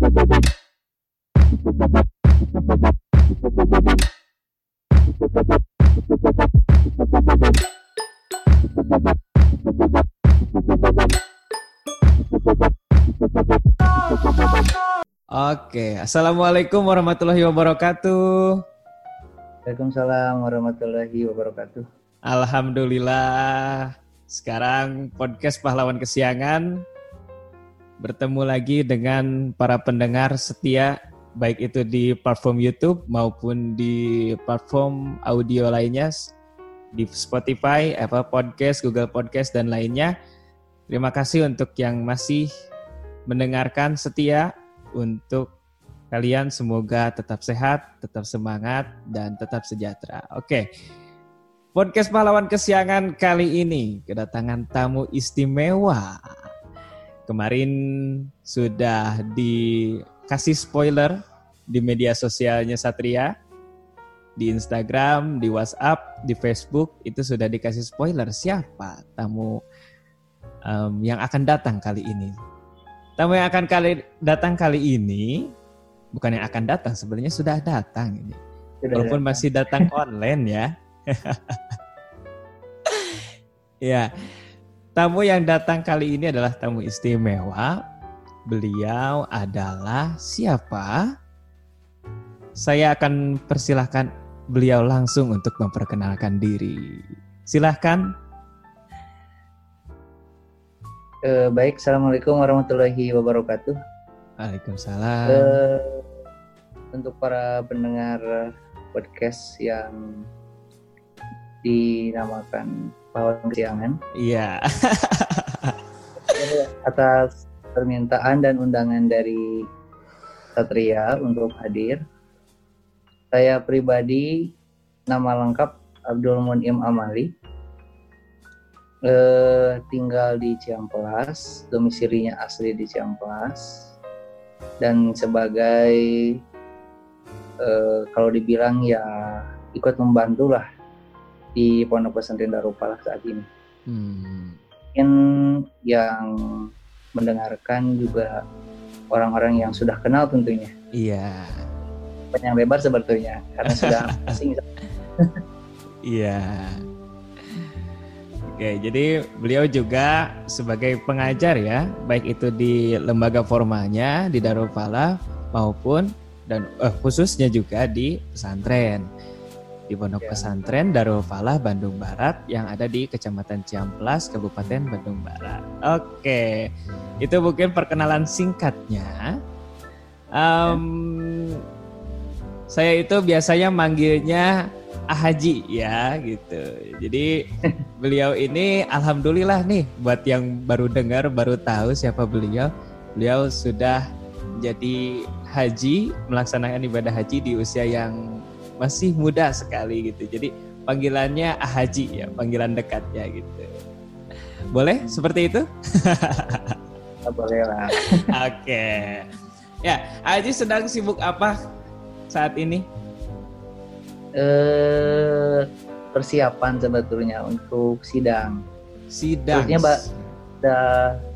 Oke, Assalamualaikum warahmatullahi wabarakatuh. Waalaikumsalam warahmatullahi wabarakatuh. Alhamdulillah. Sekarang podcast pahlawan kesiangan bertemu lagi dengan para pendengar setia baik itu di platform YouTube maupun di platform audio lainnya di Spotify, Apple Podcast, Google Podcast dan lainnya. Terima kasih untuk yang masih mendengarkan setia untuk kalian semoga tetap sehat, tetap semangat, dan tetap sejahtera. Oke, podcast pahlawan kesiangan kali ini kedatangan tamu istimewa. Kemarin sudah dikasih spoiler di media sosialnya Satria, di Instagram, di WhatsApp, di Facebook itu sudah dikasih spoiler siapa tamu um, yang akan datang kali ini. Tamu yang akan kali datang kali ini bukan yang akan datang sebenarnya sudah datang ini. Sudah Walaupun datang. masih datang online ya. ya. Tamu yang datang kali ini adalah tamu istimewa. Beliau adalah siapa? Saya akan persilahkan beliau langsung untuk memperkenalkan diri. Silahkan. Uh, baik, Assalamualaikum warahmatullahi wabarakatuh. Waalaikumsalam. Uh, untuk para pendengar podcast yang dinamakan Pahlawan Kesiangan. Iya. atas permintaan dan undangan dari Satria untuk hadir. Saya pribadi nama lengkap Abdul Munim Amali. Eh, tinggal di Ciamplas, domisilinya asli di Ciamplas. Dan sebagai eh, kalau dibilang ya ikut membantu lah di Pondok Pesantren Darupalah saat ini. Hmm. Mungkin yang mendengarkan juga orang-orang yang sudah kenal tentunya. Iya. Panjang lebar sebetulnya karena sudah asing. Iya. Oke, jadi beliau juga sebagai pengajar ya, baik itu di lembaga formalnya di Darul Falah maupun dan eh, khususnya juga di pesantren di Pondok ya. Pesantren Darul Falah Bandung Barat yang ada di Kecamatan Ciamplas, Kabupaten Bandung Barat. Oke, itu mungkin perkenalan singkatnya. Um, ya. Saya itu biasanya manggilnya Ahaji ya gitu. Jadi beliau ini alhamdulillah nih buat yang baru dengar, baru tahu siapa beliau. Beliau sudah jadi haji, melaksanakan ibadah haji di usia yang masih muda sekali gitu. Jadi panggilannya Haji ya, panggilan dekatnya gitu. Boleh seperti itu? Boleh lah. Oke. Ya, Haji sedang sibuk apa saat ini? Eh persiapan sebetulnya untuk sidang. Sidang. Maksudnya mbak,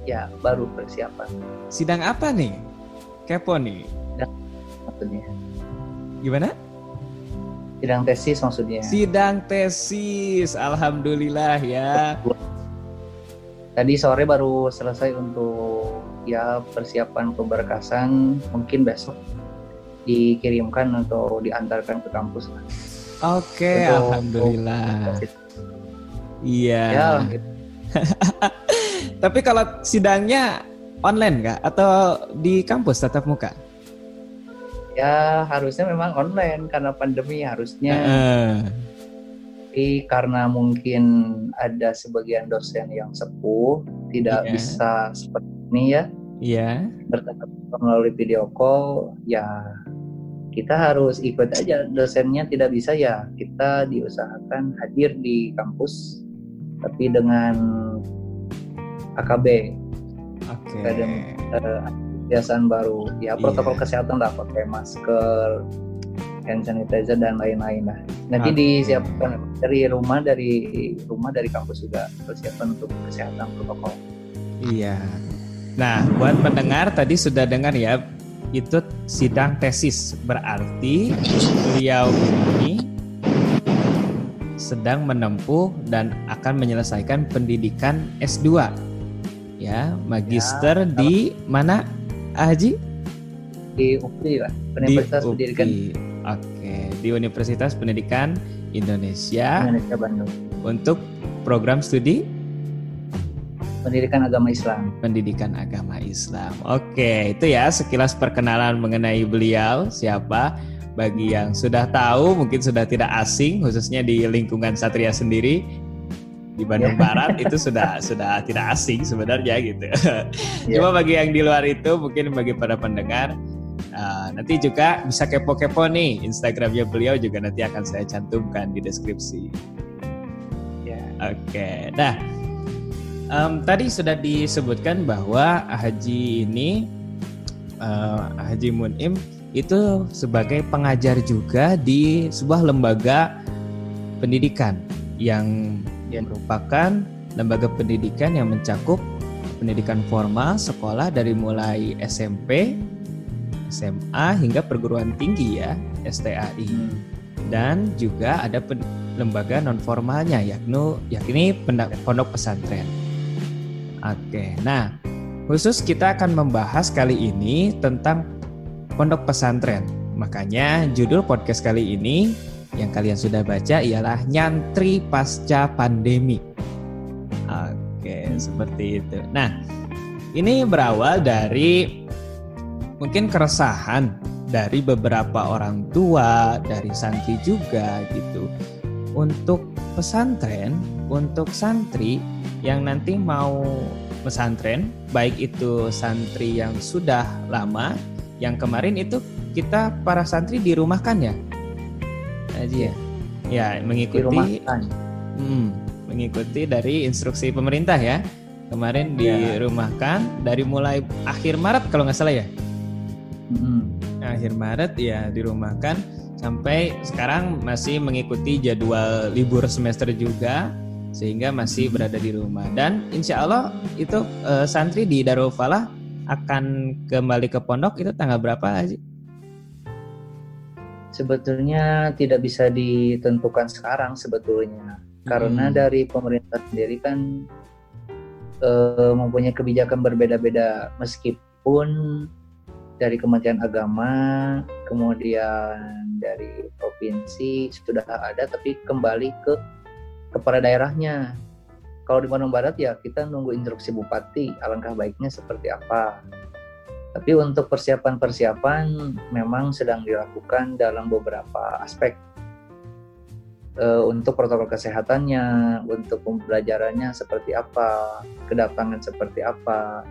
ya baru persiapan. Sidang apa nih? Kepo nih. Maksudnya. Gimana? Sidang tesis maksudnya. Sidang tesis, alhamdulillah ya. Tadi sore baru selesai untuk ya persiapan pemberkasan, mungkin besok dikirimkan atau diantarkan ke kampus. Oke, okay, alhamdulillah. Iya. Ya, gitu. Tapi kalau sidangnya online nggak atau di kampus tatap muka? Ya harusnya memang online karena pandemi harusnya uh. tapi karena mungkin ada sebagian dosen yang sepuh tidak yeah. bisa seperti ini ya yeah. bertatap melalui video call ya kita harus ikut aja dosennya tidak bisa ya kita diusahakan hadir di kampus tapi dengan AKB okay kebiasaan baru ya protokol yeah. kesehatan lah pakai masker hand sanitizer dan lain-lain lah nanti okay. disiapkan dari rumah dari rumah dari kampus juga persiapan untuk kesehatan protokol iya nah buat pendengar tadi sudah dengar ya itu sidang tesis. Berarti beliau ini sedang menempuh dan akan menyelesaikan pendidikan S2. Ya, magister ya, di mana, Haji? Di UPI lah, Universitas di Pendidikan. Oke, di Universitas Pendidikan Indonesia. Indonesia Bandung. Untuk program studi Pendidikan Agama Islam. Pendidikan Agama Islam. Oke, itu ya sekilas perkenalan mengenai beliau siapa. Bagi yang sudah tahu mungkin sudah tidak asing khususnya di lingkungan Satria sendiri di Bandung yeah. Barat itu sudah sudah tidak asing sebenarnya gitu. Yeah. Cuma bagi yang di luar itu mungkin bagi para pendengar uh, nanti juga bisa kepo-kepo nih Instagramnya beliau juga nanti akan saya cantumkan di deskripsi. Yeah. Oke, okay. nah um, tadi sudah disebutkan bahwa Haji ini uh, Haji Munim itu sebagai pengajar juga di sebuah lembaga pendidikan yang yang merupakan lembaga pendidikan yang mencakup pendidikan formal sekolah dari mulai SMP, SMA hingga perguruan tinggi ya, STAI. Hmm. Dan juga ada lembaga non formalnya yakni yakni pondok pesantren. Oke. Nah, khusus kita akan membahas kali ini tentang pondok pesantren. Makanya judul podcast kali ini yang kalian sudah baca ialah nyantri pasca pandemi. Oke, seperti itu. Nah, ini berawal dari mungkin keresahan dari beberapa orang tua, dari santri juga gitu. Untuk pesantren, untuk santri yang nanti mau pesantren, baik itu santri yang sudah lama yang kemarin itu kita para santri dirumahkan ya Aji ya ya mengikuti hmm, mengikuti dari instruksi pemerintah ya. Kemarin ya. dirumahkan dari mulai akhir Maret kalau nggak salah ya? Hmm. akhir Maret ya dirumahkan. Sampai sekarang masih mengikuti jadwal libur semester juga sehingga masih berada di rumah. Dan insya Allah itu uh, santri di Darul Falah akan kembali ke pondok itu tanggal berapa sih? Sebetulnya tidak bisa ditentukan sekarang sebetulnya karena hmm. dari pemerintah sendiri kan e, mempunyai kebijakan berbeda-beda meskipun dari Kementerian Agama kemudian dari provinsi sudah ada tapi kembali ke kepada daerahnya kalau di Bandung Barat ya kita nunggu instruksi bupati, alangkah baiknya seperti apa. Tapi untuk persiapan-persiapan memang sedang dilakukan dalam beberapa aspek. E, untuk protokol kesehatannya, untuk pembelajarannya seperti apa, kedatangan seperti apa,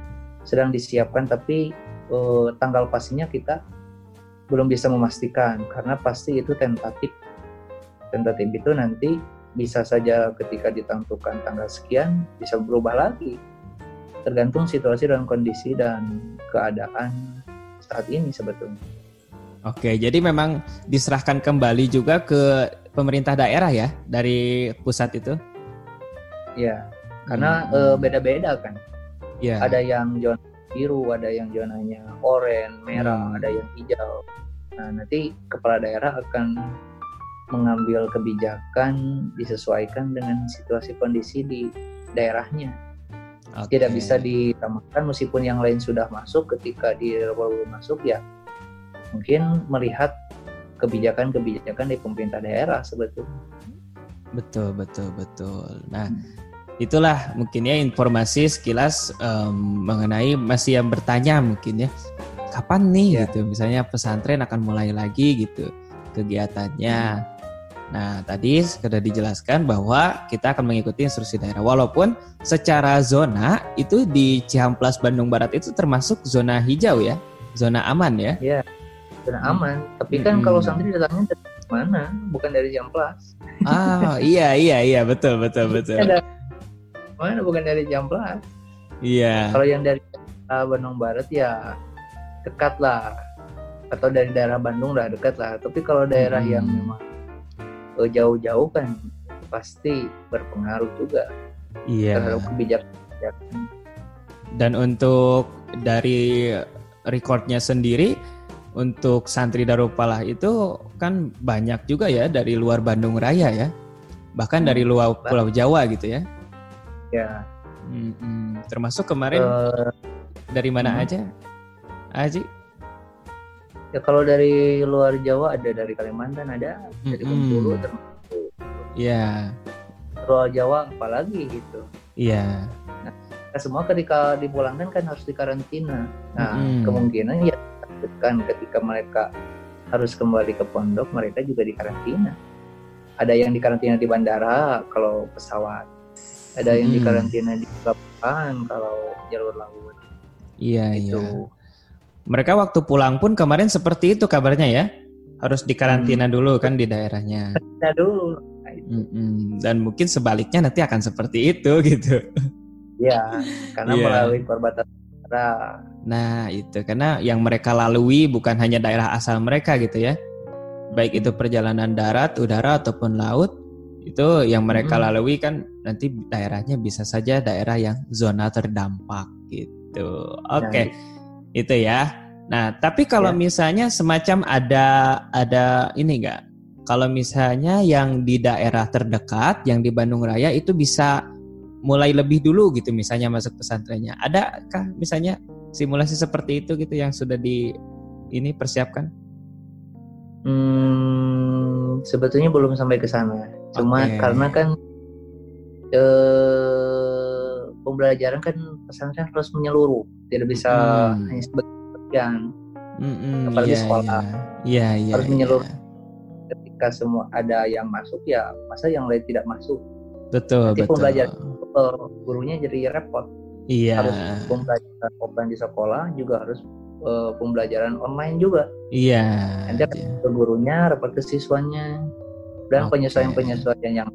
sedang disiapkan. Tapi e, tanggal pastinya kita belum bisa memastikan karena pasti itu tentatif. Tentatif itu nanti bisa saja ketika ditentukan tanggal sekian bisa berubah lagi tergantung situasi dan kondisi dan keadaan saat ini sebetulnya. Oke, jadi memang diserahkan kembali juga ke pemerintah daerah ya dari pusat itu? Ya, karena hmm. e, beda-beda kan. Ya. Ada yang zona biru, ada yang zonanya oranye, merah, hmm. ada yang hijau. Nah, nanti kepala daerah akan mengambil kebijakan disesuaikan dengan situasi kondisi di daerahnya. Okay. Tidak bisa ditambahkan meskipun yang lain sudah masuk ketika di baru masuk ya mungkin melihat kebijakan-kebijakan di pemerintah daerah sebetulnya. Betul betul betul. Nah hmm. itulah mungkin ya informasi sekilas um, mengenai masih yang bertanya mungkin ya kapan nih ya. gitu misalnya pesantren akan mulai lagi gitu kegiatannya. Nah, tadi sudah dijelaskan bahwa kita akan mengikuti instruksi daerah. Walaupun secara zona itu di Cihamplas Bandung Barat itu termasuk zona hijau ya, zona aman ya. Iya, zona aman. Hmm. Tapi kan hmm. kalau santri datangnya dari mana? Bukan dari Cihamplas. Ah, iya iya iya, betul betul betul. Ada, mana bukan dari Cihamplas. Iya. Kalau yang dari Bandung Barat ya dekat lah atau dari daerah Bandung udah dekat lah. Tapi kalau daerah hmm. yang memang jauh-jauh kan pasti berpengaruh juga iya. terhadap kebijakan. Dan untuk dari recordnya sendiri untuk santri Darupalah itu kan banyak juga ya dari luar Bandung Raya ya, bahkan dari luar Pulau Jawa gitu ya. Ya. Hmm, hmm. Termasuk kemarin uh, dari mana hmm. aja, Aji? Ya kalau dari luar Jawa ada dari Kalimantan ada, hmm. dari Bengkulu termasuk. Iya. Luar Jawa apalagi gitu. Iya. Nah, semua ketika dipulangkan kan harus dikarantina. Nah, hmm. kemungkinan ya kan ketika mereka harus kembali ke pondok mereka juga dikarantina ada yang dikarantina di bandara kalau pesawat ada yang hmm. dikarantina di pelabuhan kalau jalur laut iya gitu. iya mereka waktu pulang pun kemarin seperti itu kabarnya ya harus dikarantina hmm. dulu kan di daerahnya karantina dulu nah, dan mungkin sebaliknya nanti akan seperti itu gitu ya karena yeah. melalui perbatasan Nah, itu karena yang mereka lalui bukan hanya daerah asal mereka gitu ya. Baik itu perjalanan darat, udara ataupun laut, itu yang mereka hmm. lalui kan nanti daerahnya bisa saja daerah yang zona terdampak gitu. Oke. Okay. Nah, itu ya. Nah, tapi kalau ya. misalnya semacam ada ada ini enggak? Kalau misalnya yang di daerah terdekat, yang di Bandung Raya itu bisa mulai lebih dulu gitu misalnya masuk pesantrennya. Adakah misalnya simulasi seperti itu gitu yang sudah di ini persiapkan? Hmm, sebetulnya belum sampai ke sana. Cuma okay. karena kan eh, pembelajaran kan pesantren harus menyeluruh, tidak bisa hmm. hanya sebagian. Mm -mm, apalagi yeah, sekolah. Iya, yeah. yeah, harus menyeluruh. Yeah. Ketika semua ada yang masuk ya, masa yang lain tidak masuk. Betul, Nanti betul. pembelajaran uh, gurunya jadi repot. Iya. Harus pembelajaran offline di sekolah juga harus uh, pembelajaran online juga. Iya. Nanti iya. ke gurunya, repot ke siswanya, dan okay. penyesuaian-penyesuaian yang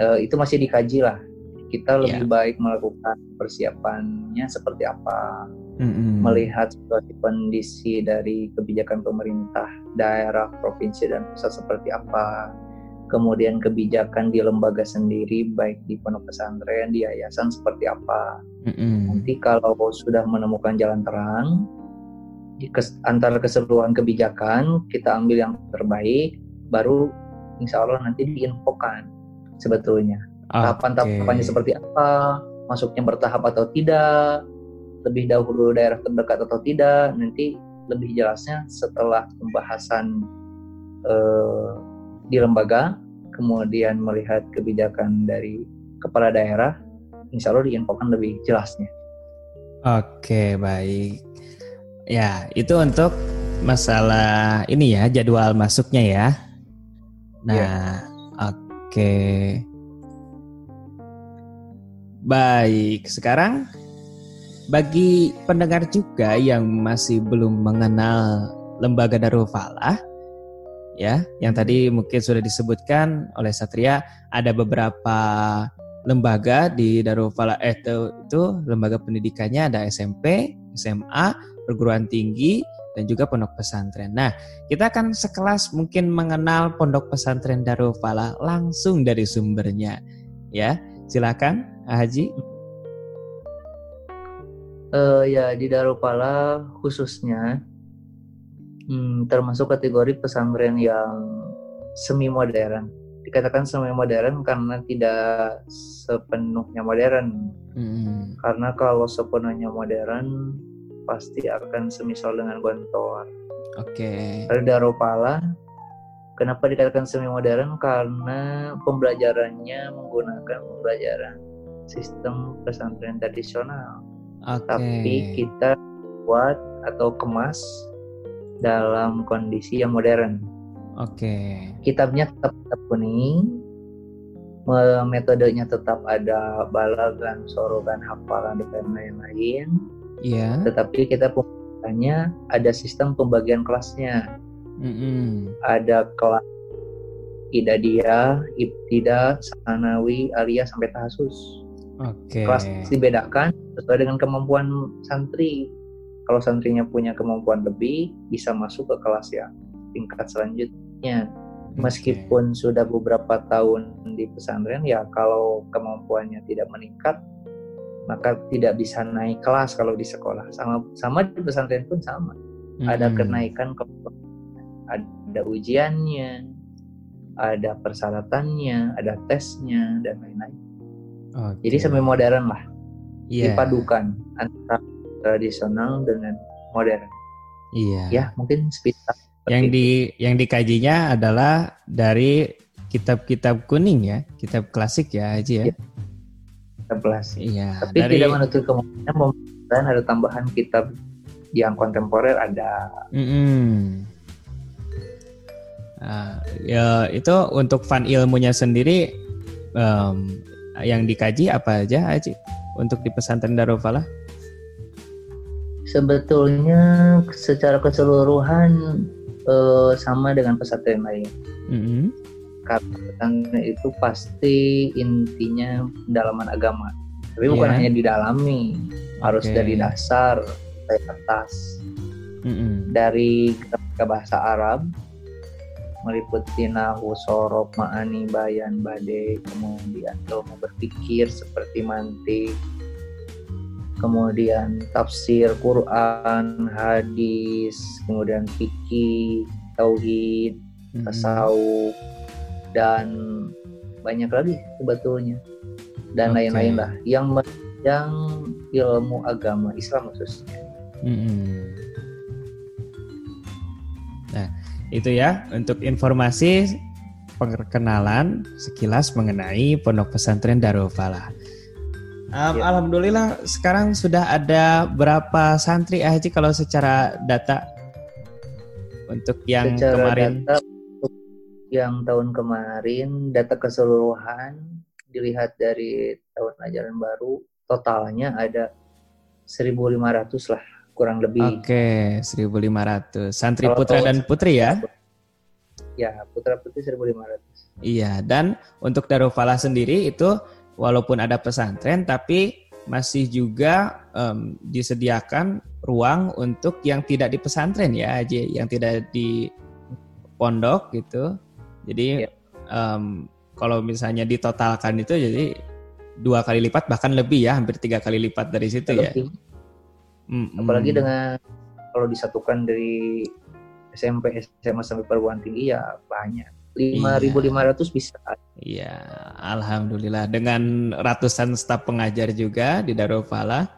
uh, itu masih dikaji lah. Kita lebih yeah. baik melakukan persiapannya seperti apa, mm-hmm. melihat situasi kondisi dari kebijakan pemerintah daerah, provinsi dan pusat seperti apa kemudian kebijakan di lembaga sendiri baik di pondok pesantren di yayasan seperti apa mm-hmm. nanti kalau sudah menemukan jalan terang di kes, antara keseluruhan kebijakan kita ambil yang terbaik baru insya Allah nanti diinfokan sebetulnya okay. tahapan-tahapannya seperti apa masuknya bertahap atau tidak lebih dahulu daerah terdekat atau tidak nanti lebih jelasnya setelah pembahasan uh, di lembaga, kemudian melihat kebijakan dari kepala daerah, insya Allah diinfokan lebih jelasnya. Oke, baik. Ya, itu untuk masalah ini ya, jadwal masuknya ya. Nah, ya. oke. Baik, sekarang bagi pendengar juga yang masih belum mengenal lembaga Darul Falah, ya yang tadi mungkin sudah disebutkan oleh Satria ada beberapa lembaga di Darul Falah eh, itu, itu lembaga pendidikannya ada SMP, SMA, perguruan tinggi dan juga pondok pesantren. Nah, kita akan sekelas mungkin mengenal pondok pesantren Darul Falah langsung dari sumbernya. Ya, silakan Haji. Uh, ya di Darul Falah khususnya hmm, termasuk kategori pesantren yang semi modern. Dikatakan semi modern karena tidak sepenuhnya modern. Hmm. Karena kalau sepenuhnya modern pasti akan semisal dengan Gontor. Oke. Okay. Daropala Kenapa dikatakan semi modern? Karena pembelajarannya menggunakan pembelajaran sistem pesantren tradisional. Okay. Tapi kita buat atau kemas dalam kondisi yang modern. Oke. Okay. Kitabnya tetap, tetap kuning, metodenya tetap ada balagan, sorogan, hafalan dan lain-lain. Iya. Yeah. Tetapi kita pembagiannya ada sistem pembagian kelasnya. Mm-hmm. Ada kelas idadiyah, ibtida, sanawi, aliyah sampai tahasus. Okay. Kelas dibedakan sesuai dengan kemampuan santri kalau santrinya punya kemampuan lebih bisa masuk ke kelas yang tingkat selanjutnya meskipun okay. sudah beberapa tahun di pesantren ya kalau kemampuannya tidak meningkat maka tidak bisa naik kelas kalau di sekolah. Sama sama di pesantren pun sama. Hmm. Ada kenaikan ada ujiannya, ada persyaratannya, ada tesnya dan lain-lain. Okay. Jadi semi modern lah. Yeah. Dipadukan antara tradisional dengan modern. Iya. Yeah. Ya, mungkin sekitar yang di yang dikajinya adalah dari kitab-kitab kuning ya, kitab klasik ya Haji ya. ya kitab klasik. Iya. Tapi dari... tidak menutup kemungkinan ada tambahan kitab yang kontemporer ada. Mm -hmm. Nah, ya itu untuk fan ilmunya sendiri um, yang dikaji apa aja Haji untuk di pesantren Darul Falah? Sebetulnya secara keseluruhan uh, sama dengan pesantren lain. Mm-hmm. Karena pesantren itu pasti intinya pendalaman agama. Tapi bukan yeah. hanya didalami, harus dari dasar sampai atas. Mm-hmm. Dari ke bahasa Arab meliputi nahu, sorob, ma'ani, bayan, badai, kemudian ilmu berpikir seperti mantik, kemudian tafsir Quran, hadis, kemudian fikih, tauhid, hmm. tasawuf dan banyak lagi sebetulnya dan lain-lain lah yang yang ilmu agama Islam khususnya. Hmm. Itu ya untuk informasi perkenalan sekilas mengenai Pondok Pesantren Darul Falah. Um, ya. Alhamdulillah sekarang sudah ada berapa santri ah, Haji kalau secara data untuk yang secara kemarin data, yang tahun kemarin data keseluruhan dilihat dari tahun ajaran baru totalnya ada 1.500 lah kurang lebih. Oke, 1.500 santri kalau putra dan putri ya? Ya, putra putri 1.500. Iya, dan untuk Darul Falah sendiri itu walaupun ada pesantren tapi masih juga um, disediakan ruang untuk yang tidak di pesantren ya aja yang tidak di pondok gitu jadi um, kalau misalnya ditotalkan itu jadi dua kali lipat bahkan lebih ya hampir tiga kali lipat dari situ ya mm, apalagi dengan kalau disatukan dari SMP SMA sampai perguruan tinggi ya banyak. Lima ribu lima ratus bisa. Iya, alhamdulillah. Dengan ratusan staf pengajar juga di Darul Falah.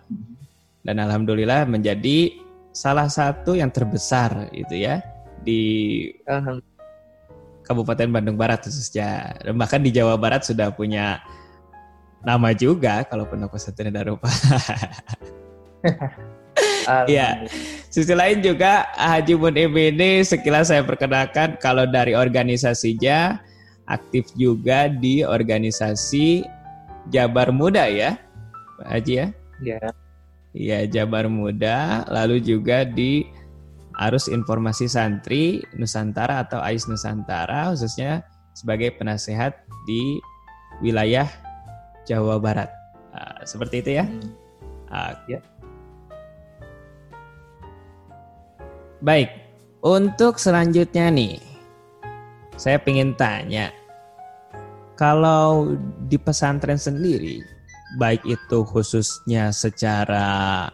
Dan alhamdulillah menjadi salah satu yang terbesar itu ya di Kabupaten Bandung Barat khususnya. Dan bahkan di Jawa Barat sudah punya nama juga kalau pondok pesantren Darul Falah. Iya. Sisi lain juga Haji Mun ini sekilas saya perkenalkan kalau dari organisasinya aktif juga di organisasi Jabar Muda ya, Pak Haji ya? Iya. Iya, Jabar Muda, lalu juga di Arus Informasi Santri Nusantara atau AIS Nusantara khususnya sebagai penasehat di wilayah Jawa Barat. Uh, seperti itu ya? Hmm. Uh, ya. Baik, untuk selanjutnya nih, saya ingin tanya, kalau di pesantren sendiri, baik itu khususnya secara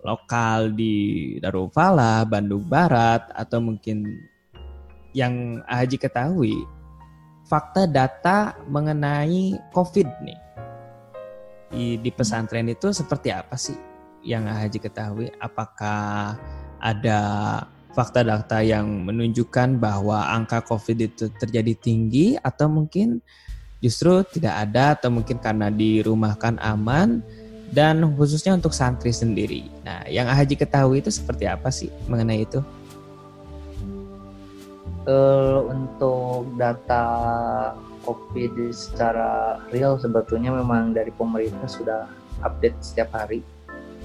lokal di Darul Falah, Bandung Barat, atau mungkin yang Haji ketahui, fakta data mengenai COVID nih di, di pesantren itu seperti apa sih yang Haji ketahui? Apakah ada fakta data yang menunjukkan bahwa angka COVID itu terjadi tinggi atau mungkin justru tidak ada atau mungkin karena dirumahkan aman dan khususnya untuk santri sendiri. Nah, yang Haji ketahui itu seperti apa sih mengenai itu? Uh, untuk data COVID secara real sebetulnya memang dari pemerintah sudah update setiap hari.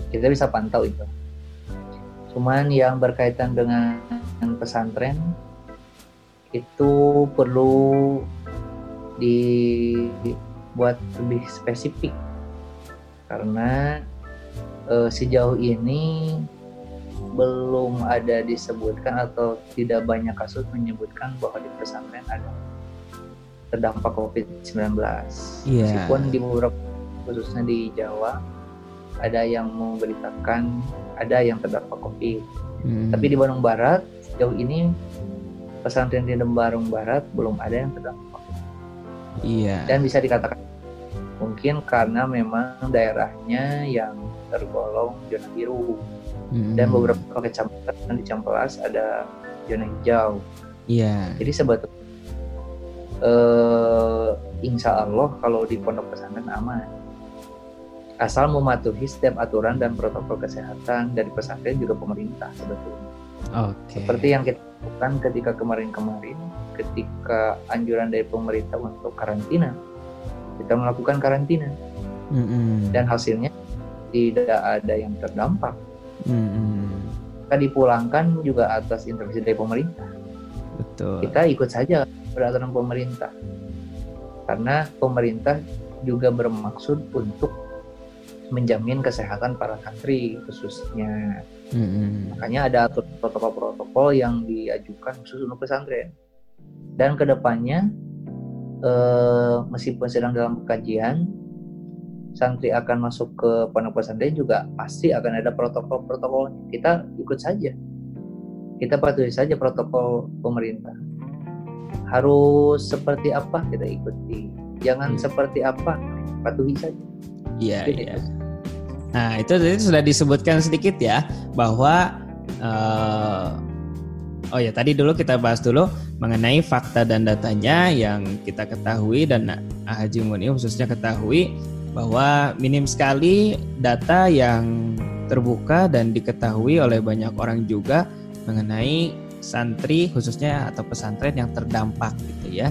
Kita bisa pantau itu Cuman yang berkaitan dengan pesantren itu perlu dibuat lebih spesifik karena e, sejauh ini belum ada disebutkan atau tidak banyak kasus menyebutkan bahwa di pesantren ada terdampak COVID-19. Yeah. Meskipun di beberapa khususnya di Jawa ada yang memberitakan ada yang terdampak COVID. Hmm. Tapi di Bandung Barat sejauh ini pesantren di Bandung Barat belum ada yang terdampak. Iya. Dan bisa dikatakan mungkin karena memang daerahnya yang tergolong zona biru hmm. dan beberapa kecamatan di Campelas ada zona hijau. Iya. Jadi sebetulnya eh, insya Allah kalau di pondok pesantren aman. Asal mematuhi setiap aturan dan protokol kesehatan dari pesantren juga pemerintah sebetulnya. Oke. Okay. Seperti yang kita lakukan ketika kemarin-kemarin, ketika anjuran dari pemerintah untuk karantina, kita melakukan karantina mm-hmm. dan hasilnya tidak ada yang terdampak. Mm-hmm. Kita dipulangkan juga atas intervensi dari pemerintah. Betul. Kita ikut saja peraturan pemerintah karena pemerintah juga bermaksud untuk menjamin kesehatan para santri khususnya. Mm-hmm. Makanya ada protokol-protokol yang diajukan khusus untuk pesantren. Dan ke depannya eh, meskipun sedang dalam kajian, santri akan masuk ke pondok pesantren juga pasti akan ada protokol-protokol. Kita ikut saja. Kita patuhi saja protokol pemerintah. Harus seperti apa kita ikuti. Jangan hmm. seperti apa, patuhi saja. Iya, iya. Nah, itu tadi sudah disebutkan sedikit ya bahwa uh, oh ya tadi dulu kita bahas dulu mengenai fakta dan datanya yang kita ketahui dan Haji Muni khususnya ketahui bahwa minim sekali data yang terbuka dan diketahui oleh banyak orang juga mengenai santri khususnya atau pesantren yang terdampak gitu ya.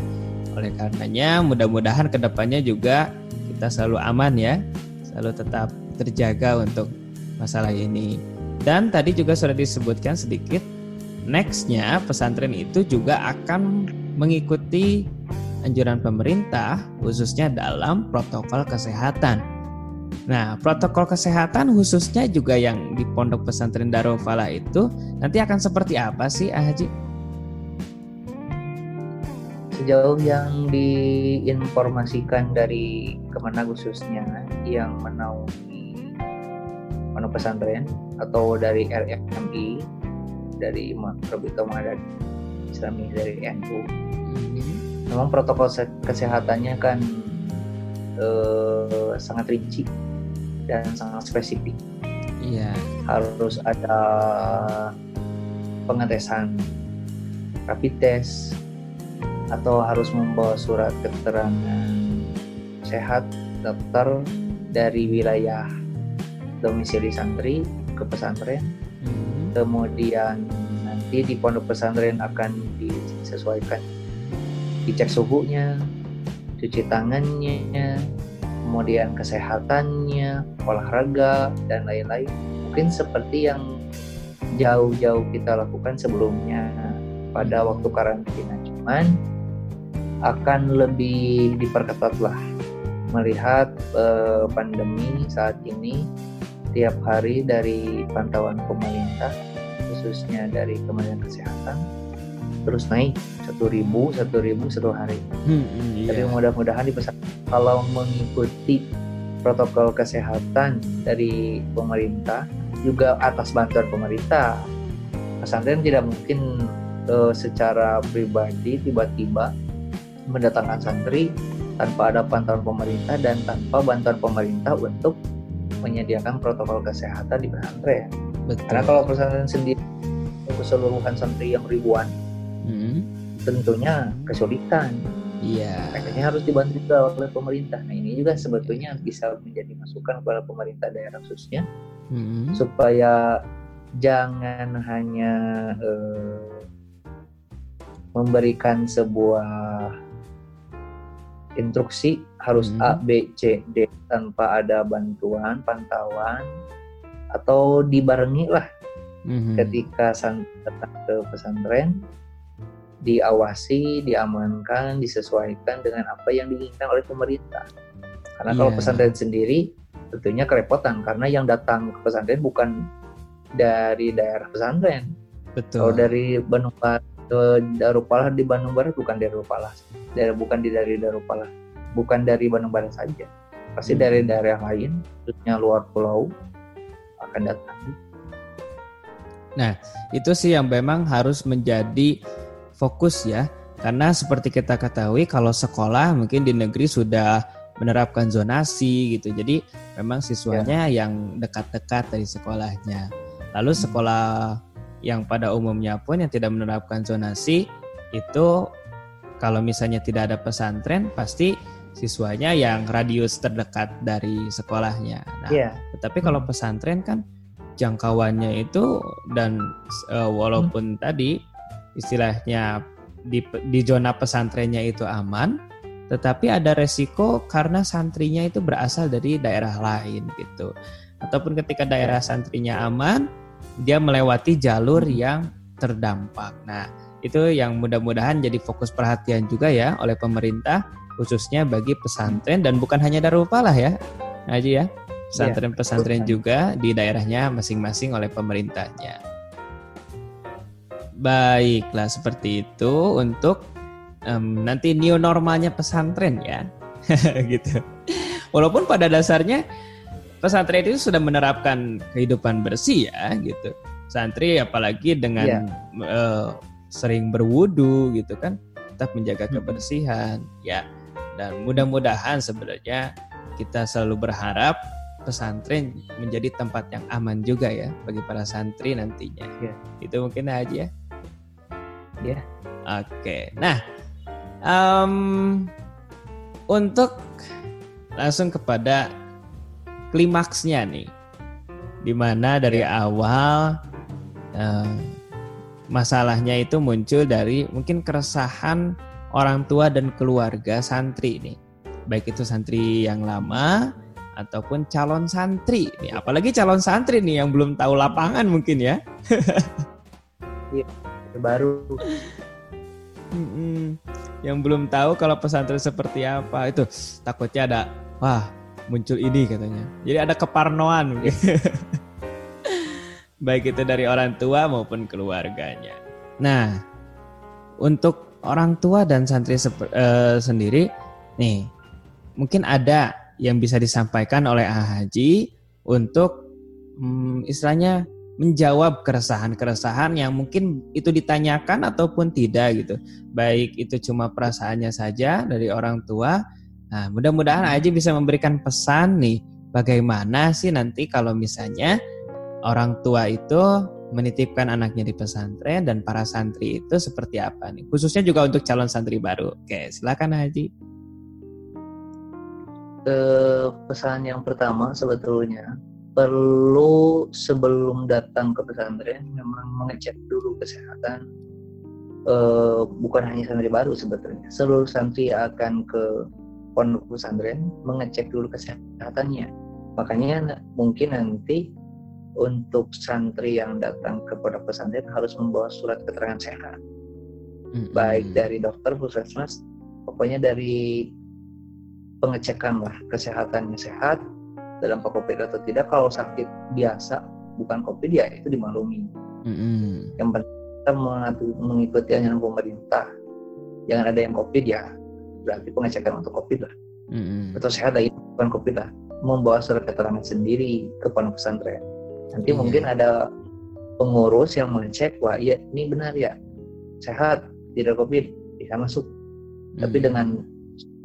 Oleh karenanya mudah-mudahan ke depannya juga kita selalu aman ya, selalu tetap terjaga untuk masalah ini. Dan tadi juga sudah disebutkan sedikit, nextnya pesantren itu juga akan mengikuti anjuran pemerintah khususnya dalam protokol kesehatan. Nah, protokol kesehatan khususnya juga yang di Pondok Pesantren Darul Falah itu nanti akan seperti apa sih, Ah? Sejauh yang diinformasikan dari Kemenag khususnya yang menaungi pondok pesantren atau dari RFMI dari Rabita Mahadat Islami dari NU mm-hmm. memang protokol kesehatannya kan eh, sangat rinci dan sangat spesifik. Iya. Harus ada pengetesan rapid test atau harus membawa surat keterangan sehat daftar dari wilayah domisili santri ke pesantren. Hmm. kemudian nanti di pondok pesantren akan disesuaikan. Dicek suhunya cuci tangannya kemudian kesehatannya olahraga dan lain-lain. Mungkin seperti yang jauh-jauh kita lakukan sebelumnya pada waktu karantina. Cuman akan lebih diperketat lah melihat eh, pandemi saat ini setiap hari dari pantauan pemerintah khususnya dari Kementerian Kesehatan terus naik satu ribu satu ribu satu hari. Hmm, hmm, iya. Tapi mudah-mudahan di pesan kalau mengikuti protokol kesehatan dari pemerintah juga atas bantuan pemerintah pesantren tidak mungkin uh, secara pribadi tiba-tiba mendatangkan santri tanpa ada pantauan pemerintah dan tanpa bantuan pemerintah untuk menyediakan protokol kesehatan di pesantren. Betul. Karena kalau pesantren sendiri keseluruhan santri yang ribuan, hmm. tentunya kesulitan. Iya. Makanya harus dibantu juga oleh pemerintah. Nah ini juga sebetulnya bisa menjadi masukan kepada pemerintah daerah khususnya hmm. supaya jangan hanya uh, memberikan sebuah instruksi harus hmm. A B C D tanpa ada bantuan pantauan atau dibarengi lah hmm. ketika datang ke pesantren diawasi diamankan disesuaikan dengan apa yang diinginkan oleh pemerintah karena yeah. kalau iya. pesantren sendiri tentunya kerepotan karena yang datang ke pesantren bukan dari daerah pesantren betul kalau dari Bandung Darupalah di Bandung Barat bukan dari Darupalah dari bukan di dari Darupalah bukan dari Bandung Barat saja pasti hmm. dari daerah lain, khususnya luar pulau akan datang. Nah, itu sih yang memang harus menjadi fokus ya. Karena seperti kita ketahui kalau sekolah mungkin di negeri sudah menerapkan zonasi gitu. Jadi memang siswanya ya. yang dekat-dekat dari sekolahnya. Lalu hmm. Yang pada umumnya pun yang tidak menerapkan zonasi itu kalau misalnya tidak ada pesantren pasti siswanya yang radius terdekat dari sekolahnya. Nah, yeah. tetapi kalau hmm. pesantren kan jangkauannya itu dan uh, walaupun hmm. tadi istilahnya di di zona pesantrennya itu aman, tetapi ada resiko karena santrinya itu berasal dari daerah lain gitu. Ataupun ketika daerah ya. santrinya aman, dia melewati jalur yang terdampak. Nah, itu yang mudah-mudahan jadi fokus perhatian juga ya oleh pemerintah khususnya bagi pesantren dan bukan hanya Darul Falah ya. Haji ya. Pesantren-pesantren ya, juga di daerahnya masing-masing oleh pemerintahnya. Baiklah seperti itu untuk um, nanti new normalnya pesantren ya. gitu. Walaupun pada dasarnya pesantren itu sudah menerapkan kehidupan bersih ya gitu. Santri apalagi dengan yeah. Iya. uh, sering berwudu gitu kan, tetap menjaga hmm. kebersihan ya. Dan mudah-mudahan sebenarnya kita selalu berharap pesantren menjadi tempat yang aman juga ya bagi para santri nantinya. Yeah. Itu mungkin aja ya. Ya. Yeah. Oke. Nah, um, untuk langsung kepada klimaksnya nih. Di mana dari ya. awal uh, masalahnya itu muncul dari mungkin keresahan orang tua dan keluarga santri nih. Baik itu santri yang lama ataupun calon santri nih. Apalagi calon santri nih yang belum tahu lapangan mungkin ya. Iya baru. Yang belum tahu kalau pesantren seperti apa. Itu takutnya ada wah muncul ini katanya. Jadi ada keparnoan Baik itu dari orang tua maupun keluarganya. Nah, untuk orang tua dan santri uh, sendiri nih mungkin ada yang bisa disampaikan oleh Ah Haji untuk hmm, istilahnya menjawab keresahan-keresahan yang mungkin itu ditanyakan ataupun tidak gitu. Baik itu cuma perasaannya saja dari orang tua Nah, mudah-mudahan Aji bisa memberikan pesan nih, bagaimana sih nanti kalau misalnya orang tua itu menitipkan anaknya di pesantren dan para santri itu seperti apa nih? Khususnya juga untuk calon santri baru. Oke, silakan Haji. Ke pesan yang pertama sebetulnya perlu sebelum datang ke pesantren memang mengecek dulu kesehatan uh, bukan hanya santri baru sebetulnya seluruh santri akan ke pondok pesantren mengecek dulu kesehatannya. Makanya mungkin nanti untuk santri yang datang ke pondok pesantren harus membawa surat keterangan sehat. Mm-hmm. Baik dari dokter, puskesmas, pokoknya dari pengecekan lah kesehatannya sehat dalam COVID atau tidak. Kalau sakit biasa bukan COVID ya itu dimaklumi. Mm-hmm. Yang penting kita mengikuti anjuran pemerintah. Jangan ada yang COVID ya berarti pengecekan untuk COVID lah mm-hmm. atau sehat lagi bukan COVID lah membawa surat keterangan sendiri ke pondok pesantren nanti yeah. mungkin ada pengurus yang mengecek wah iya ini benar ya sehat tidak COVID bisa masuk mm-hmm. tapi dengan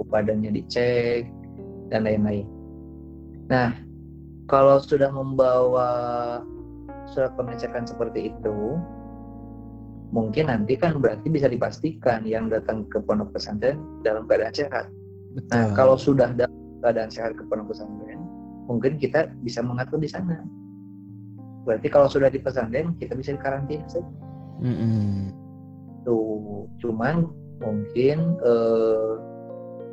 badannya dicek dan lain-lain nah kalau sudah membawa surat pengecekan seperti itu mungkin nanti kan berarti bisa dipastikan yang datang ke pondok pesantren dalam keadaan sehat. Nah, Betul. Nah, kalau sudah dalam keadaan sehat ke pondok pesantren, mungkin kita bisa mengatur di sana. Berarti kalau sudah di pesantren, kita bisa dikarantina saja. Mm -hmm. Tuh, cuman mungkin eh,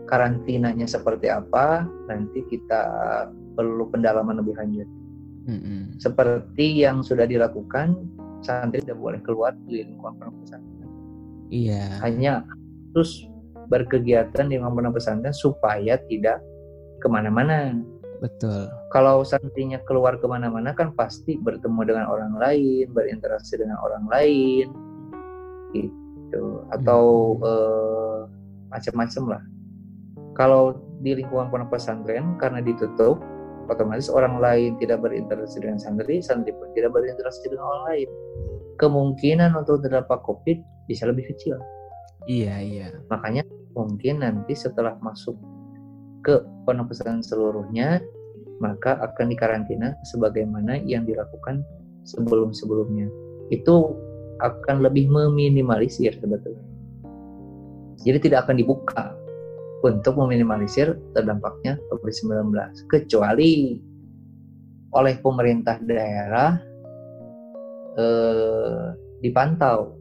karantinanya seperti apa, nanti kita perlu pendalaman lebih lanjut. Mm -hmm. Seperti yang sudah dilakukan santri tidak boleh keluar di lingkungan pondok pesantren. Iya. Hanya terus berkegiatan di lingkungan pesantren supaya tidak ke mana-mana. Betul. Kalau santrinya keluar ke mana-mana kan pasti bertemu dengan orang lain, berinteraksi dengan orang lain, gitu. Atau hmm. eh, macam-macam lah. Kalau di lingkungan pondok pesantren karena ditutup, otomatis orang lain tidak berinteraksi dengan santri, santri pun tidak berinteraksi dengan orang lain. Kemungkinan untuk terdampak COVID bisa lebih kecil. Iya, iya. Makanya mungkin nanti setelah masuk ke pondok pesantren seluruhnya, maka akan dikarantina sebagaimana yang dilakukan sebelum-sebelumnya. Itu akan lebih meminimalisir sebetulnya. Jadi tidak akan dibuka untuk meminimalisir terdampaknya COVID-19 kecuali oleh pemerintah daerah eh, dipantau.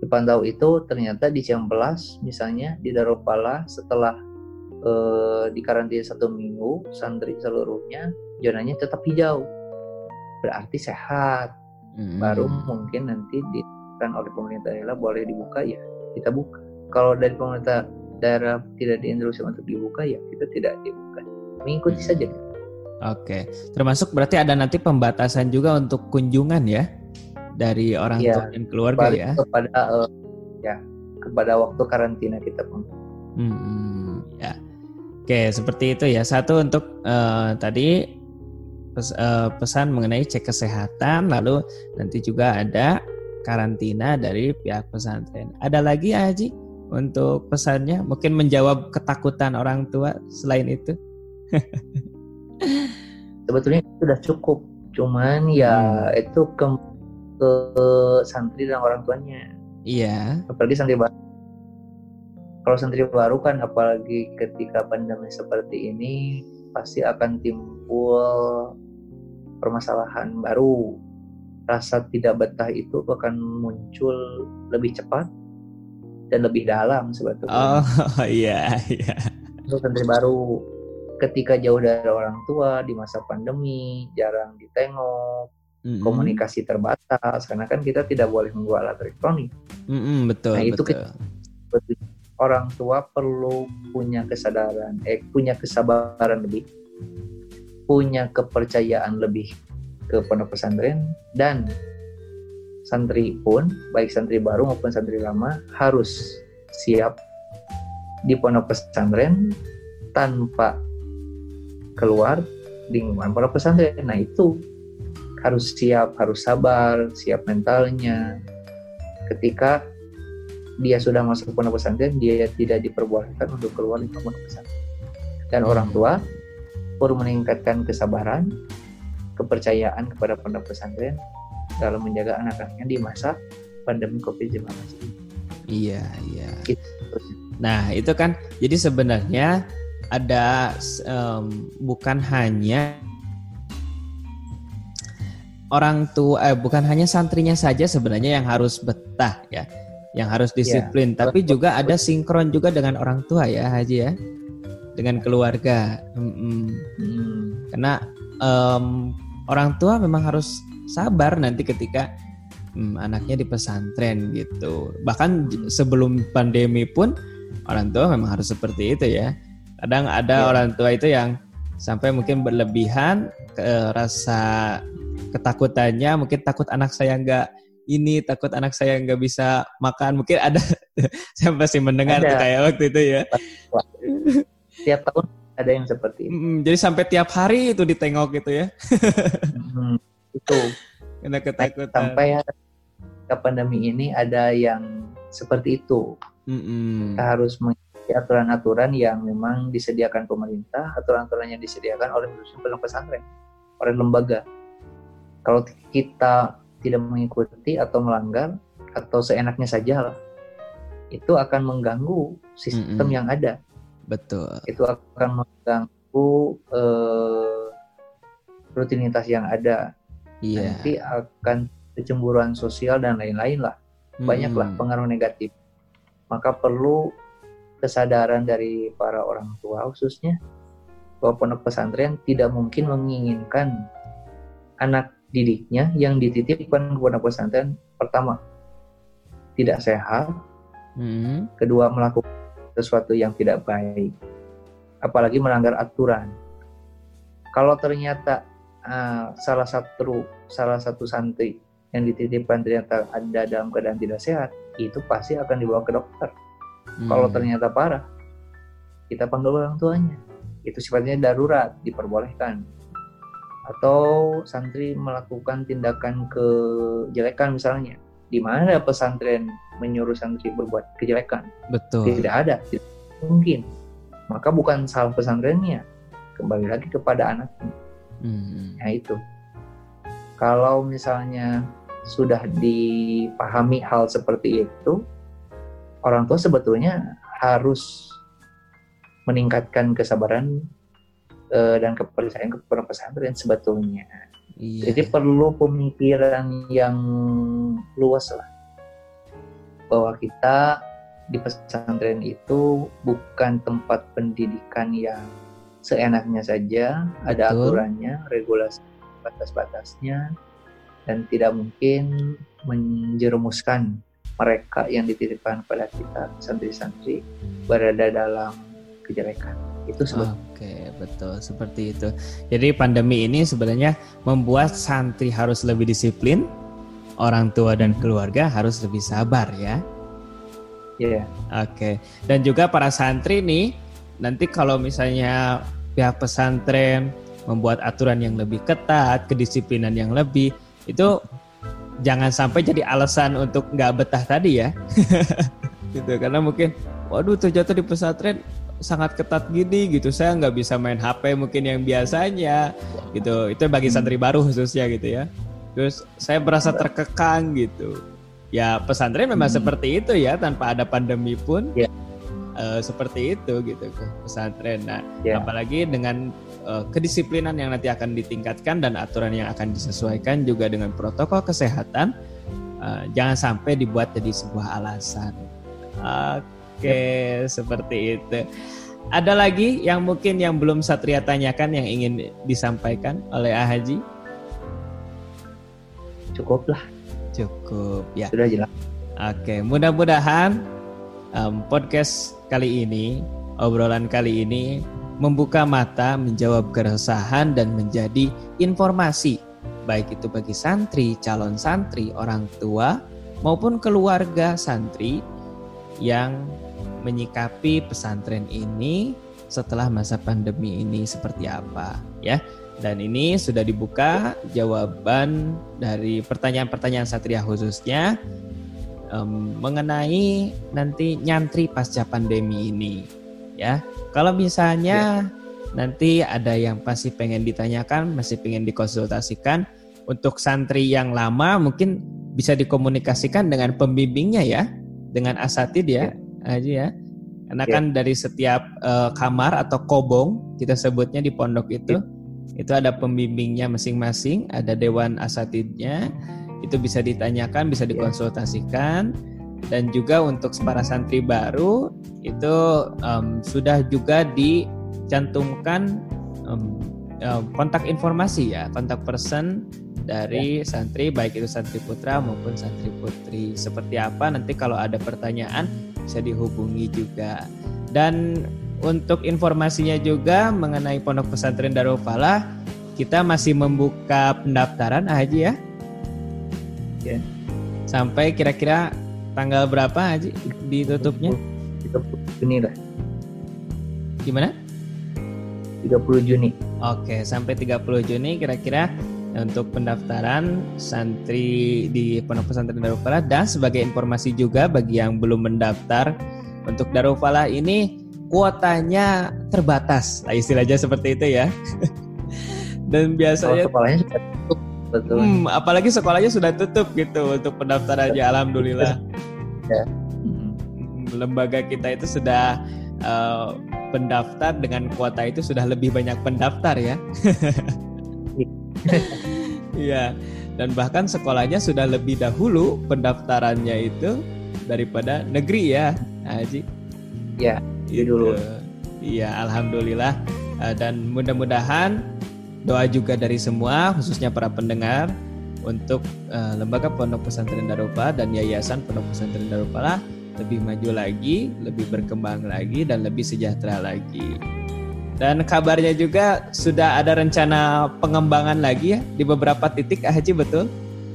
Dipantau itu ternyata di Ciampelas misalnya di Darupala setelah eh, dikarantina satu minggu santri seluruhnya zonanya tetap hijau. Berarti sehat. Hmm. baru mungkin nanti kan oleh pemerintah daerah boleh dibuka ya kita buka. Kalau dari pemerintah daerah tidak diinstruksi untuk dibuka ya kita tidak dibuka. Mengikuti hmm. saja. Oke termasuk berarti ada nanti pembatasan juga untuk kunjungan ya dari orang ya, tua dan keluarga ya? kepada uh, ya kepada waktu karantina kita pun hmm, ya. Oke seperti itu ya. Satu untuk uh, tadi pes, uh, pesan mengenai cek kesehatan lalu nanti juga ada karantina dari pihak pesantren. Ada lagi ya Haji untuk pesannya? Mungkin menjawab ketakutan orang tua selain itu? Sebetulnya sudah cukup, cuman ya hmm. itu ke, ke santri dan orang tuanya. Iya. Apalagi santri baru. Kalau santri baru kan, apalagi ketika pandemi seperti ini, pasti akan timbul permasalahan baru. Rasa tidak betah itu akan muncul lebih cepat dan lebih dalam sebetulnya. Oh iya iya. Untuk santri baru ketika jauh dari orang tua di masa pandemi jarang ditengok mm-hmm. komunikasi terbatas karena kan kita tidak boleh membawa alat elektronik. Mm-hmm, betul. Nah itu betul. orang tua perlu punya kesadaran, eh punya kesabaran lebih, punya kepercayaan lebih ke pondok pesantren dan santri pun baik santri baru maupun santri lama harus siap di pondok pesantren tanpa keluar lingkungan pondok pesantren. Nah itu harus siap, harus sabar, siap mentalnya. Ketika dia sudah masuk pondok pesantren, dia tidak diperbolehkan untuk keluar di pondok pesantren. Dan orang tua perlu meningkatkan kesabaran, kepercayaan kepada pondok pesantren dalam menjaga anak-anaknya di masa pandemi COVID-19 ini. Iya, iya. Gitu. Nah, itu kan jadi sebenarnya ada um, bukan hanya orang tua eh, bukan hanya santrinya saja sebenarnya yang harus betah ya, yang harus iya. disiplin, ya, tapi juga ada sinkron juga dengan orang tua ya, Haji ya. Dengan keluarga. Hmm. Hmm. Karena um, orang tua memang harus sabar nanti ketika hmm, anaknya di pesantren gitu. Bahkan sebelum pandemi pun orang tua memang harus seperti itu ya. Kadang ada ya. orang tua itu yang sampai mungkin berlebihan ke rasa ketakutannya, mungkin takut anak saya nggak ini, takut anak saya nggak bisa makan. Mungkin ada, saya masih mendengar ada. tuh kayak waktu itu ya. Tiap tahun ada yang seperti itu. Hmm, jadi sampai tiap hari itu ditengok gitu ya. hmm itu karena ketakutan. sampai ke pandemi ini ada yang seperti itu. Mm-hmm. kita harus mengikuti aturan-aturan yang memang disediakan pemerintah aturan-aturan yang disediakan oleh pondok pesantren oleh lembaga. Kalau kita tidak mengikuti atau melanggar atau seenaknya saja lah itu akan mengganggu sistem mm-hmm. yang ada. Betul. Itu akan mengganggu uh, rutinitas yang ada yeah. nanti akan kecemburuan sosial dan lain-lain lah banyaklah hmm. pengaruh negatif maka perlu kesadaran dari para orang tua khususnya bahwa pondok pesantren tidak mungkin menginginkan anak didiknya yang dititipkan ke pondok pesantren pertama tidak sehat hmm. kedua melakukan sesuatu yang tidak baik apalagi melanggar aturan kalau ternyata uh, salah satu salah satu santri yang dititipkan ternyata ada dalam keadaan tidak sehat, itu pasti akan dibawa ke dokter. Hmm. Kalau ternyata parah, kita panggil orang tuanya. Itu sifatnya darurat diperbolehkan. Atau santri melakukan tindakan kejelekan misalnya di mana pesantren menyuruh santri berbuat kejelekan? Betul. Tidak ada tidak mungkin. Maka bukan salah pesantrennya kembali lagi kepada anaknya. Hmm. nah itu kalau misalnya sudah dipahami hal seperti itu orang tua sebetulnya harus meningkatkan kesabaran uh, dan kepercayaan kepada pesantren sebetulnya. Iya. Jadi perlu pemikiran yang luas lah bahwa kita di pesantren itu bukan tempat pendidikan yang seenaknya saja, Betul. ada aturannya, regulasi batas-batasnya, dan tidak mungkin menjerumuskan mereka yang dititipkan pada kita santri-santri berada dalam kejelekan itu sebetulnya. Oke, betul seperti itu. Jadi pandemi ini sebenarnya membuat santri harus lebih disiplin, orang tua dan keluarga harus lebih sabar ya. Iya. Yeah. Oke. Dan juga para santri nih nanti kalau misalnya pihak pesantren membuat aturan yang lebih ketat, kedisiplinan yang lebih itu jangan sampai jadi alasan untuk nggak betah tadi ya. gitu karena mungkin waduh terjatuh di pesantren sangat ketat gini gitu saya nggak bisa main HP mungkin yang biasanya gitu itu bagi santri baru khususnya gitu ya terus saya merasa terkekang gitu ya pesantren memang hmm. seperti itu ya tanpa ada pandemi pun yeah. Ya. uh, seperti itu gitu pesantren nah yeah. apalagi dengan kedisiplinan yang nanti akan ditingkatkan dan aturan yang akan disesuaikan juga dengan protokol kesehatan uh, jangan sampai dibuat jadi sebuah alasan Oke, seperti itu. Ada lagi yang mungkin yang belum Satria tanyakan yang ingin disampaikan oleh Ah Haji? Cukup lah. Cukup ya. Sudah jelas. Oke, mudah-mudahan um, podcast kali ini, obrolan kali ini membuka mata, menjawab keresahan dan menjadi informasi baik itu bagi santri, calon santri, orang tua maupun keluarga santri yang menyikapi pesantren ini setelah masa pandemi ini seperti apa ya. Dan ini sudah dibuka jawaban dari pertanyaan-pertanyaan Satria khususnya mengenai nanti nyantri pasca pandemi ini ya. Kalau misalnya ya. nanti ada yang pasti pengen ditanyakan, masih pengen dikonsultasikan untuk santri yang lama mungkin bisa dikomunikasikan dengan pembimbingnya ya, dengan asatid ya. ya aja ya. Karena yeah. kan dari setiap uh, kamar atau kobong kita sebutnya di pondok itu yeah. itu ada pembimbingnya masing-masing, ada dewan asatidnya. Itu bisa ditanyakan, bisa dikonsultasikan dan juga untuk para santri baru itu um, sudah juga dicantumkan um, um, kontak informasi ya, kontak person dari ya. santri baik itu santri putra maupun santri putri. Seperti apa nanti kalau ada pertanyaan bisa dihubungi juga. Dan untuk informasinya juga mengenai Pondok Pesantren Darul Falah, kita masih membuka pendaftaran Haji ya. Ya. Sampai kira-kira tanggal berapa Haji ditutupnya? 30 Juni lah. Gimana? 30 Juni. Oke, sampai 30 Juni kira-kira untuk pendaftaran santri di Pondok Pesantren Darul Falah dan sebagai informasi juga bagi yang belum mendaftar untuk Darul Falah ini kuotanya terbatas, nah, istilahnya seperti itu ya. dan biasanya sekolahnya sudah tutup, betul. Hmm, apalagi sekolahnya sudah tutup gitu untuk pendaftarannya, alhamdulillah. Ya. Hmm, lembaga kita itu sudah uh, pendaftar dengan kuota itu sudah lebih banyak pendaftar ya. Iya. Dan bahkan sekolahnya sudah lebih dahulu pendaftarannya itu daripada negeri ya, Haji. Iya, dulu. Iya, alhamdulillah. Eh, dan mudah-mudahan doa juga dari semua, khususnya para pendengar, untuk uh, lembaga Pondok Pesantren Darupa dan Yayasan Pondok Pesantren Darupa lebih maju lagi, lebih berkembang lagi, dan lebih sejahtera lagi. Dan kabarnya juga sudah ada rencana pengembangan lagi ya di beberapa titik ah, Haji betul?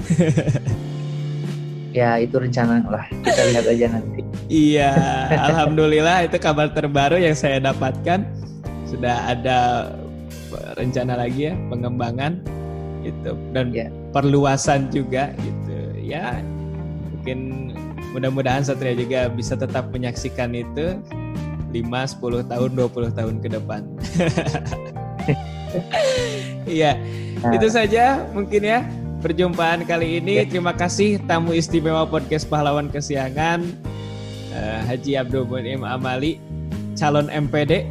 ya itu rencana lah kita lihat aja nanti. iya, alhamdulillah itu kabar terbaru yang saya dapatkan sudah ada rencana lagi ya pengembangan itu dan yeah. Perluasan juga gitu ya mungkin mudah-mudahan Satria juga bisa tetap menyaksikan itu 5, 10 tahun, 20 tahun ke depan. Iya, nah. itu saja mungkin ya perjumpaan kali ini. Ya. Terima kasih tamu istimewa podcast pahlawan kesiangan uh, Haji Abdul Munim Amali, calon MPD.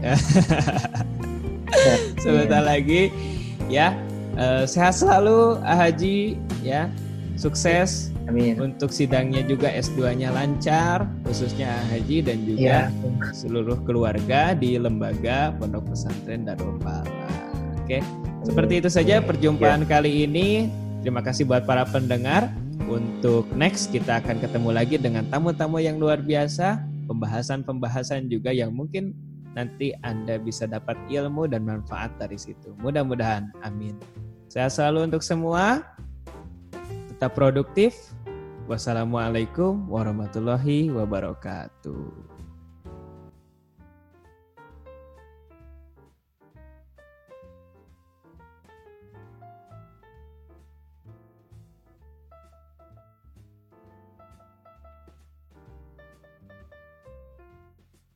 Sebentar ya. lagi ya. Uh, sehat selalu Haji ya. Sukses Amin. Untuk sidangnya juga S2-nya lancar, khususnya Haji dan juga ya. seluruh keluarga di lembaga Pondok Pesantren Darul Pala. Oke, seperti itu saja perjumpaan ya. kali ini. Terima kasih buat para pendengar. Untuk next kita akan ketemu lagi dengan tamu-tamu yang luar biasa, pembahasan-pembahasan juga yang mungkin nanti Anda bisa dapat ilmu dan manfaat dari situ. Mudah-mudahan, amin. Saya selalu untuk semua. Tetap produktif, Wassalamualaikum warahmatullahi wabarakatuh.